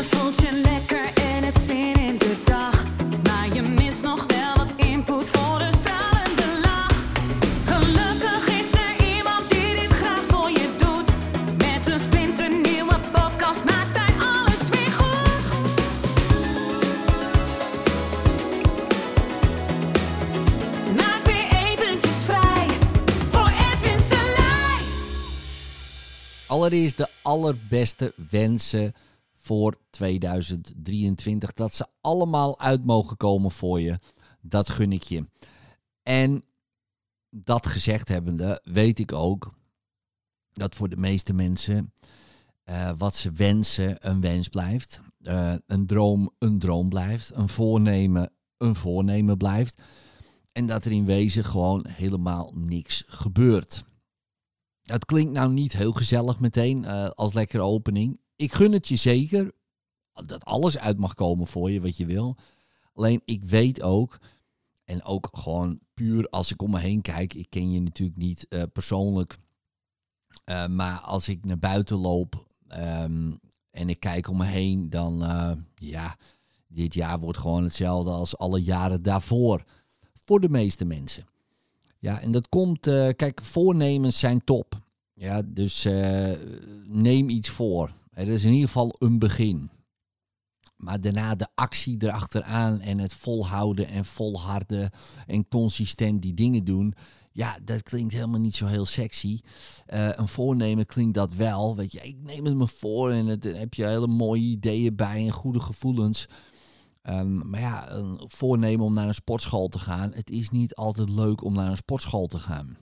Je voelt je lekker en het zin in de dag. Maar je mist nog wel wat input voor de stralende lach. Gelukkig is er iemand die dit graag voor je doet. Met een splinternieuwe podcast maakt hij alles weer goed. Maak weer eventjes vrij voor Edwin Selij. Allereerst de allerbeste wensen voor 2023. Dat ze allemaal uit mogen komen voor je. Dat gun ik je. En dat gezegd hebbende, weet ik ook dat voor de meeste mensen eh, wat ze wensen een wens blijft. Eh, een droom een droom blijft. Een voornemen een voornemen blijft. En dat er in wezen gewoon helemaal niks gebeurt. Het klinkt nou niet heel gezellig meteen eh, als lekkere opening. Ik gun het je zeker dat alles uit mag komen voor je wat je wil. Alleen ik weet ook, en ook gewoon puur als ik om me heen kijk, ik ken je natuurlijk niet eh, persoonlijk, eh, maar als ik naar buiten loop ehm, en ik kijk om me heen, dan eh, ja, dit jaar wordt gewoon hetzelfde als alle jaren daarvoor. Voor de meeste mensen. Ja, en dat komt, kijk, voornemens zijn top. Ja, dus neem iets voor. Er is in ieder geval een begin. Maar daarna de actie erachteraan en het volhouden en volharden en consistent die dingen doen. Ja, dat klinkt helemaal niet zo heel sexy. Eh, een voornemen klinkt dat wel. Weet je, ik neem het me voor en het, dan heb je hele mooie ideeën bij en goede gevoelens. Ehm, maar ja, een voornemen om naar een sportschool te gaan. Het is niet altijd leuk om naar een sportschool te gaan.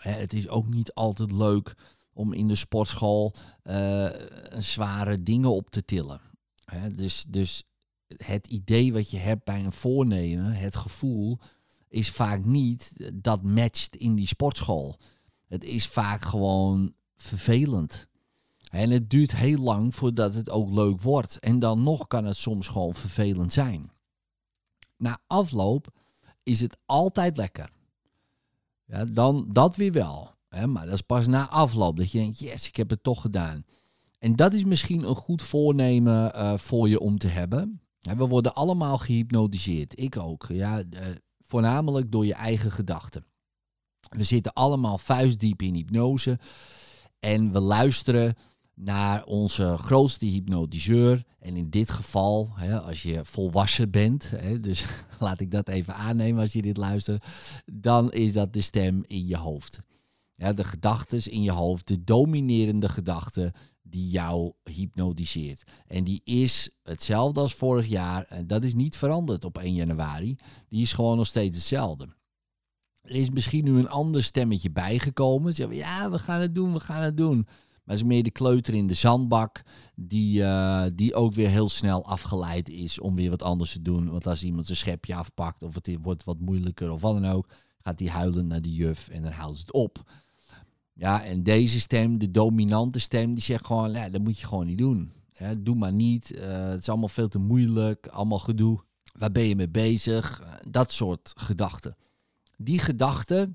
Hè, het is ook niet altijd leuk om in de sportschool eh, zware dingen op te tillen. Hè, dus, dus het idee wat je hebt bij een voornemen, het gevoel, is vaak niet dat matcht in die sportschool. Het is vaak gewoon vervelend. En het duurt heel lang voordat het ook leuk wordt. En dan nog kan het soms gewoon vervelend zijn. Na afloop is het altijd lekker. Ja, dan dat weer wel. Hè? Maar dat is pas na afloop dat je denkt, yes, ik heb het toch gedaan. En dat is misschien een goed voornemen eh, voor je om te hebben. Hè, We worden allemaal gehypnotiseerd. Ik ook. Ja, eh, voornamelijk door je eigen gedachten. We zitten allemaal vuistdiep in hypnose. En we luisteren naar onze grootste hypnotiseur. En in dit geval, hè, als je volwassen bent, hè, dus laat ik dat even aannemen als je dit luistert, dan is dat de stem in je hoofd. Ja, de gedachten in je hoofd, de dominerende gedachte die jou hypnotiseert. En die is hetzelfde als vorig jaar. En dat is niet veranderd op 1 januari. Die is gewoon nog steeds hetzelfde. Er is misschien nu een ander stemmetje bijgekomen. Ze zeggen, ja, we gaan het doen, we gaan het doen. Maar het is meer de kleuter in de zandbak, die, eh, die ook weer heel snel afgeleid is om weer wat anders te doen. Want als iemand zijn schepje afpakt of het wordt wat moeilijker of wat dan ook, gaat hij huilen naar de juf en dan houdt het op. Ja, en deze stem, de dominante stem, die zegt gewoon, ja, dat moet je gewoon niet doen. Doe maar niet, eh, het is allemaal veel te moeilijk, allemaal gedoe. Waar ben je mee bezig? Eh, dat soort gedachten. Die gedachte,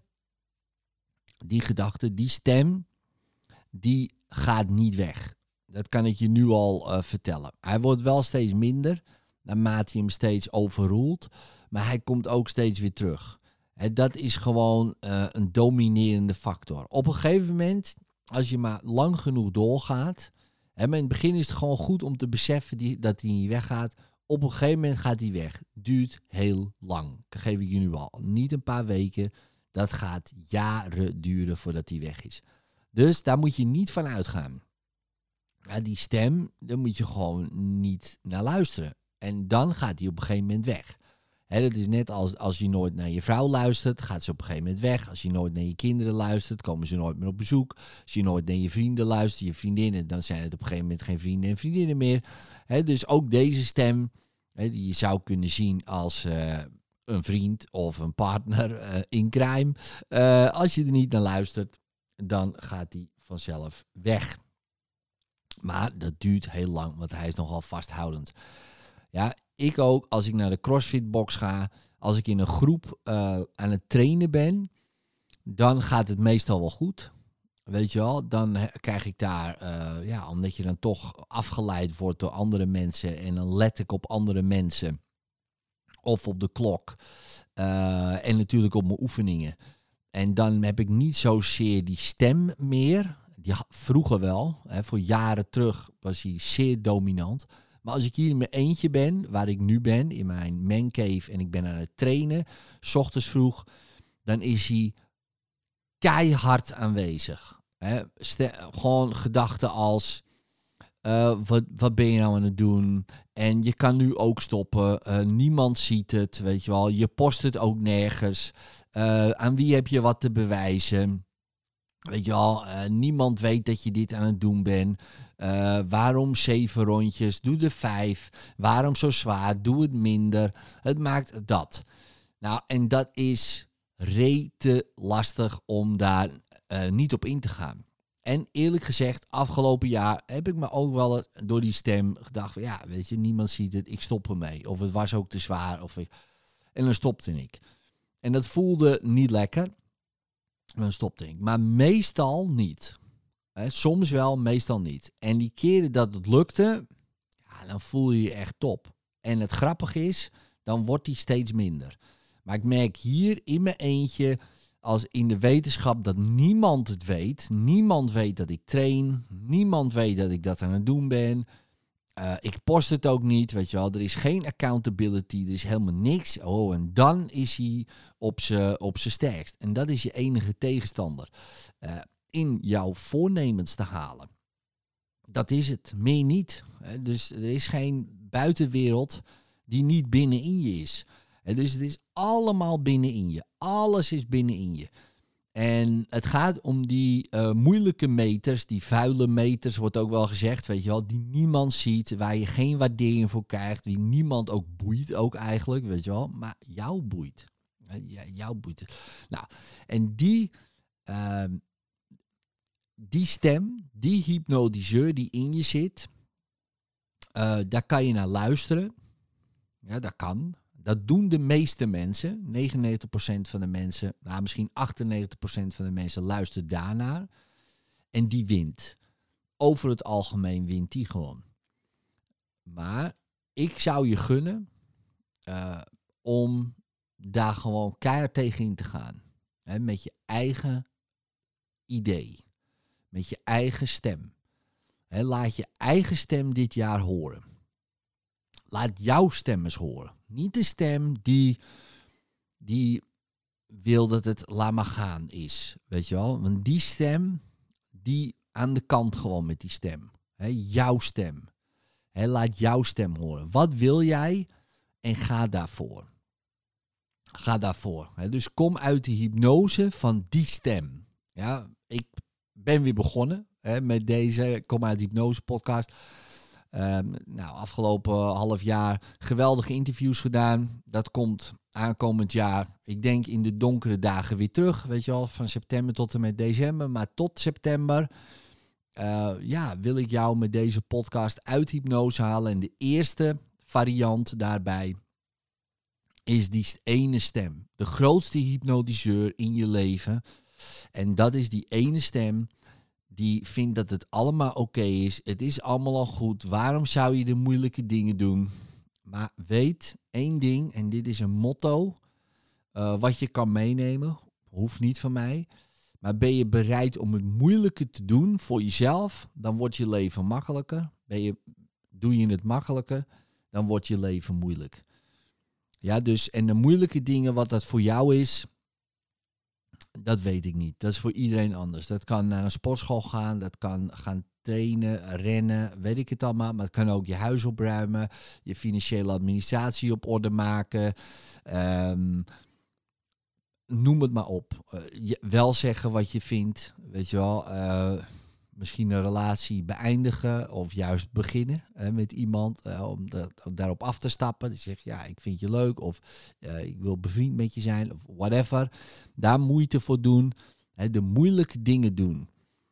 die gedachte, die stem, die gaat niet weg. Dat kan ik je nu al eh, vertellen. Hij wordt wel steeds minder, naarmate je hem steeds overroelt. Maar hij komt ook steeds weer terug. Dat is gewoon eh, een dominerende factor. Op een gegeven moment, als je maar lang genoeg doorgaat. Maar in het begin is het gewoon goed om te beseffen die, dat hij niet weggaat. Op een gegeven moment gaat hij weg. Duurt heel lang. Dat geef ik nu al. Niet een paar weken. Dat gaat jaren duren voordat hij weg is. Dus daar moet je niet van uitgaan. Die stem, daar moet je gewoon niet naar luisteren. En dan gaat hij op een gegeven moment weg. Hè, dat is net als als je nooit naar je vrouw luistert, gaat ze op een gegeven moment weg. Als je nooit naar je kinderen luistert, komen ze nooit meer op bezoek. Als je nooit naar je vrienden luistert, je vriendinnen, dan zijn het op een gegeven moment geen vrienden en vriendinnen meer. Dus ook deze stem, die je zou kunnen zien als eh, een vriend of een partner eh, in crime. Eh, als je er niet naar luistert, dan gaat die vanzelf weg. Maar dat duurt heel lang, want hij is nogal vasthoudend. Ja, ik ook, als ik naar de CrossFit-box ga, als ik in een groep eh, aan het trainen ben, dan gaat het meestal wel goed. weet je wel, dan krijg ik daar, eh, ja, omdat je dan toch afgeleid wordt door andere mensen en dan let ik op andere mensen of op de klok eh, en natuurlijk op mijn oefeningen. En dan heb ik niet zozeer die stem meer. Die vroeger wel, hè, voor jaren terug was hij zeer dominant. Maar als ik hier in mijn eentje ben, waar ik nu ben, in mijn mancave en ik ben aan het trainen, s ochtends vroeg, dan is hij keihard aanwezig. Gewoon gedachten als, eh, wat, wat ben je nou aan het doen? En je kan nu ook stoppen. Eh, niemand ziet het, weet je wel. Je post het ook nergens. Eh, aan wie heb je wat te bewijzen? Weet je wel, eh, niemand weet dat je dit aan het doen bent. Eh, waarom zeven rondjes? Doe er vijf. Waarom zo zwaar? Doe het minder. Het maakt dat. Nou, en dat is rete lastig om daar eh, niet op in te gaan. En eerlijk gezegd, afgelopen jaar heb ik me ook wel door die stem gedacht: van, ja, weet je, niemand ziet het, ik stop ermee. Of het was ook te zwaar. Of ik... En dan stopte ik. En dat voelde niet lekker. En dan stopte ik. Maar meestal niet. Soms wel, meestal niet. En die keren dat het lukte, ja, dan voel je je echt top. En het grappige is, dan wordt die steeds minder. Maar ik merk hier in mijn eentje, als in de wetenschap, dat niemand het weet. Niemand weet dat ik train. Niemand weet dat ik dat aan het doen ben. Eh, ik post het ook niet, weet je wel. Er is geen accountability, er is helemaal niks. Oh, en dan is hij op zijn op sterkst. En dat is je enige tegenstander. eh, in jouw voornemens te halen. Dat is het, meer niet. Hè. Dus er is geen buitenwereld die niet binnenin je is. Dus het is allemaal binnenin je. Alles is binnenin je. En het gaat om die eh, moeilijke meters, die vuile meters, wordt ook wel gezegd, weet je wel, die niemand ziet, waar je geen waardering voor krijgt, die niemand ook boeit, ook eigenlijk, weet je wel, maar jou boeit. Hè, ja, jou boeit. Nou, en die, ehm, die stem, die hypnotiseur die in je zit, eh, daar kan je naar luisteren. Ja, dat kan. Dat doen de meeste mensen. 99% van de mensen, nou misschien 98% van de mensen luistert daarnaar. En die wint. Over het algemeen wint die gewoon. Maar ik zou je gunnen eh, om daar gewoon keihard tegen in te gaan. Met je eigen idee. Met je eigen stem. Laat je eigen stem dit jaar horen. Laat jouw stem eens horen. Niet de stem die, die wil dat het laat maar gaan is. Weet je wel? Want die stem, die aan de kant gewoon met die stem. Jouw stem. Laat jouw stem horen. Wat wil jij? En ga daarvoor. Ga daarvoor. Dus kom uit de hypnose van die stem. Ja, ik ben weer begonnen met deze Kom uit de hypnose podcast. Ehm, nou, afgelopen half jaar geweldige interviews gedaan. Dat komt aankomend jaar, ik denk in de donkere dagen weer terug. Weet je wel, van september tot en met december. Maar tot september eh, ja, wil ik jou met deze podcast uit hypnose halen. En de eerste variant daarbij is die ene stem. De grootste hypnotiseur in je leven. En dat is die ene stem die vindt dat het allemaal oké is. Het is allemaal al goed. Waarom zou je de moeilijke dingen doen? Maar weet één ding, en dit is een motto, eh, wat je kan meenemen. Hoeft niet van mij. Maar ben je bereid om het moeilijke te doen voor jezelf, dan wordt je leven makkelijker. Ben je, doe je het makkelijker, dan wordt je leven moeilijk. Ja, dus en de moeilijke dingen, wat dat voor jou is, dat weet ik niet. Dat is voor iedereen anders. Dat kan naar een sportschool gaan, dat kan gaan trainen, rennen, weet ik het allemaal. Maar het kan ook je huis opruimen, je financiële administratie op orde maken. Ehm, noem het maar op. Eh, wel zeggen wat je vindt, weet je wel. Eh, misschien een relatie beëindigen of juist beginnen eh, met iemand eh, om, om daarop af te stappen. Die zegt, ja, ik vind je leuk of eh, ik wil bevriend met je zijn of whatever. Daar moeite voor doen. Hè, de moeilijke dingen doen.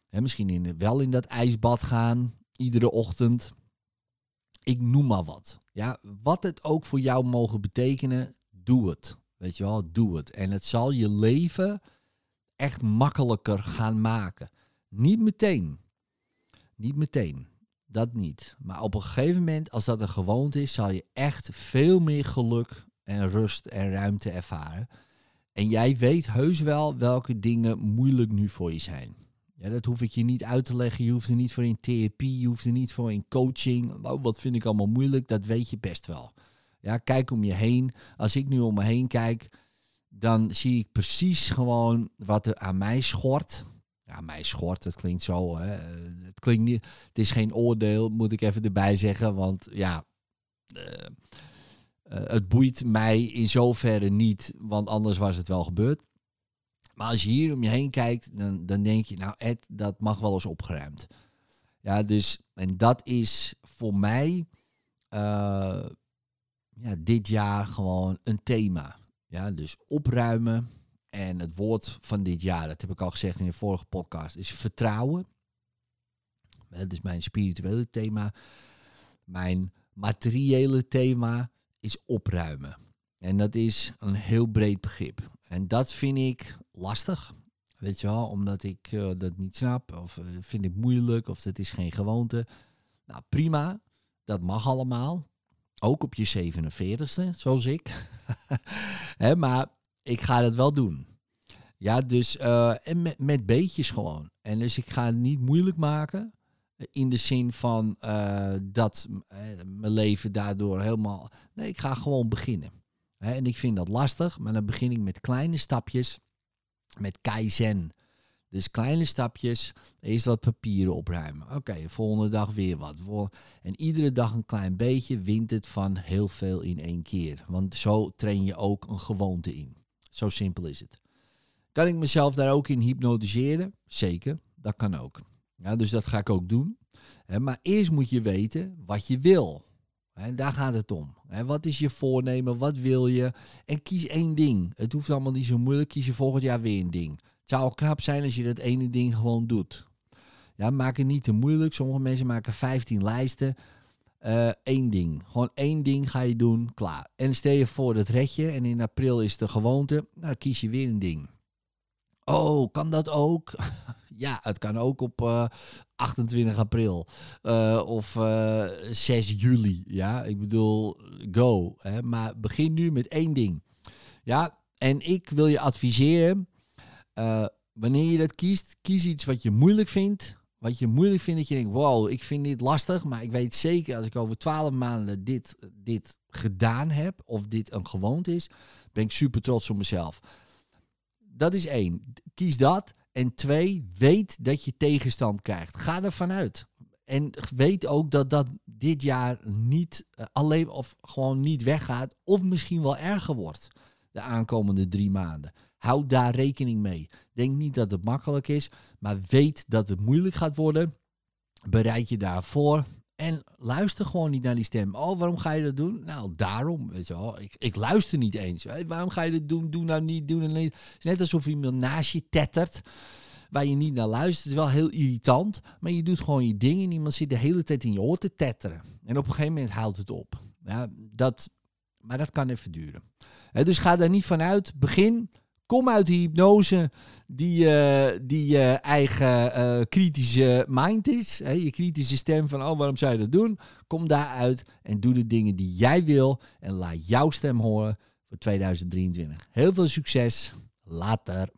Hè, misschien in, wel in dat ijsbad gaan, iedere ochtend. Ik noem maar wat. Ja, wat het ook voor jou mogen betekenen, doe het. Weet je wel, doe het. En het zal je leven echt makkelijker gaan maken. Niet meteen. Niet meteen. Dat niet. Maar op een gegeven moment, als dat een gewoonte is, zal je echt veel meer geluk en rust en ruimte ervaren. En jij weet heus wel welke dingen moeilijk nu voor je zijn. Ja, dat hoef ik je niet uit te leggen. Je hoeft er niet voor in therapie, je hoeft er niet voor in coaching. Nou, wat vind ik allemaal moeilijk? Dat weet je best wel. Ja, kijk om je heen. Als ik nu om me heen kijk, dan zie ik precies gewoon wat er aan mij schort. Ja, mij schort, het klinkt zo. Hè. Het klinkt niet. Het is geen oordeel, moet ik even erbij zeggen. Want ja, uh, uh, het boeit mij in zoverre niet, want anders was het wel gebeurd. Maar als je hier om je heen kijkt, dan, dan denk je, nou Ed, dat mag wel eens opgeruimd. Ja, dus, en dat is voor mij ja, dit jaar gewoon een thema. Ja, dus opruimen. En het woord van dit jaar, dat heb ik al gezegd in de vorige podcast, is vertrouwen. Dat is mijn spirituele thema. Mijn materiële thema is opruimen. En dat is een heel breed begrip. En dat vind ik lastig. Weet je wel, omdat ik uh, dat niet snap. Of uh, vind ik moeilijk. Of dat is geen gewoonte. Nou, prima. Dat mag allemaal. Ook op je 47ste, zoals ik. Maar ik ga het wel doen. Ja, dus uh, en met, met beetjes gewoon. En dus ik ga het niet moeilijk maken. In de zin van uh, dat mijn leven daardoor helemaal. Nee, ik ga gewoon beginnen. En ik vind dat lastig, maar dan begin ik met kleine stapjes. Met kaizen. Dus kleine stapjes. Eerst wat papieren opruimen. Oké, okay, volgende dag weer wat. En iedere dag een klein beetje wint het van heel veel in één keer. Want zo train je ook een gewoonte in. Zo simpel is het. Kan ik mezelf daar ook in hypnotiseren? Zeker, dat kan ook. Ja, dus dat ga ik ook doen. Maar eerst moet je weten wat je wil. En daar gaat het om. Wat is je voornemen? Wat wil je? En kies één ding. Het hoeft allemaal niet zo moeilijk. Kies je volgend jaar weer een ding. Het zou knap zijn als je dat ene ding gewoon doet. Ja, maak het niet te moeilijk. Sommige mensen maken 15 lijsten. Uh, ding. Gewoon één ding ga je doen. Klaar. En stel je voor dat red je. En in april is de gewoonte. Nou, kies je weer een ding. Oh, kan dat ook? ja, het kan ook op uh, 28 april uh, of uh, 6 juli. Ja, ik bedoel, go. Hè? Maar begin nu met één ding. Ja, en ik wil je adviseren, wanneer je dat kiest, kies iets wat je moeilijk vindt. Wat je moeilijk vindt, dat je denkt, wow, ik vind dit lastig, maar ik weet zeker als ik over 12 maanden dit, dit gedaan heb, of dit een gewoonte is, ben ik super trots op mezelf. Dat is één. Kies dat. En twee, weet dat je tegenstand krijgt. Ga ervan uit. En weet ook dat dat dit jaar niet uh, alleen of gewoon niet weggaat. Of misschien wel erger wordt de aankomende drie maanden. Houd daar rekening mee. Denk niet dat het makkelijk is, maar weet dat het moeilijk gaat worden. Bereid je daarvoor. En luister gewoon niet naar die stem. Oh, waarom ga je dat doen? Nou, daarom. Weet je wel. Ik, ik luister niet eens. Waarom ga je dat doen? Doe nou niet, doe nou niet. Het is net alsof iemand naast je tettert. Waar je niet naar luistert. Het is wel heel irritant. Maar je doet gewoon je ding. En iemand zit de hele tijd in je oor te tetteren. En op een gegeven moment houdt het op. Ja, dat, maar dat kan even duren. Dus ga daar niet vanuit. Begin. Kom uit die hypnose die, uh, die je eigen uh, kritische mind is. Je kritische stem van, oh, waarom zou je dat doen? Kom daaruit en doe de dingen die jij wil. En laat jouw stem horen voor 2023. Heel veel succes. Later.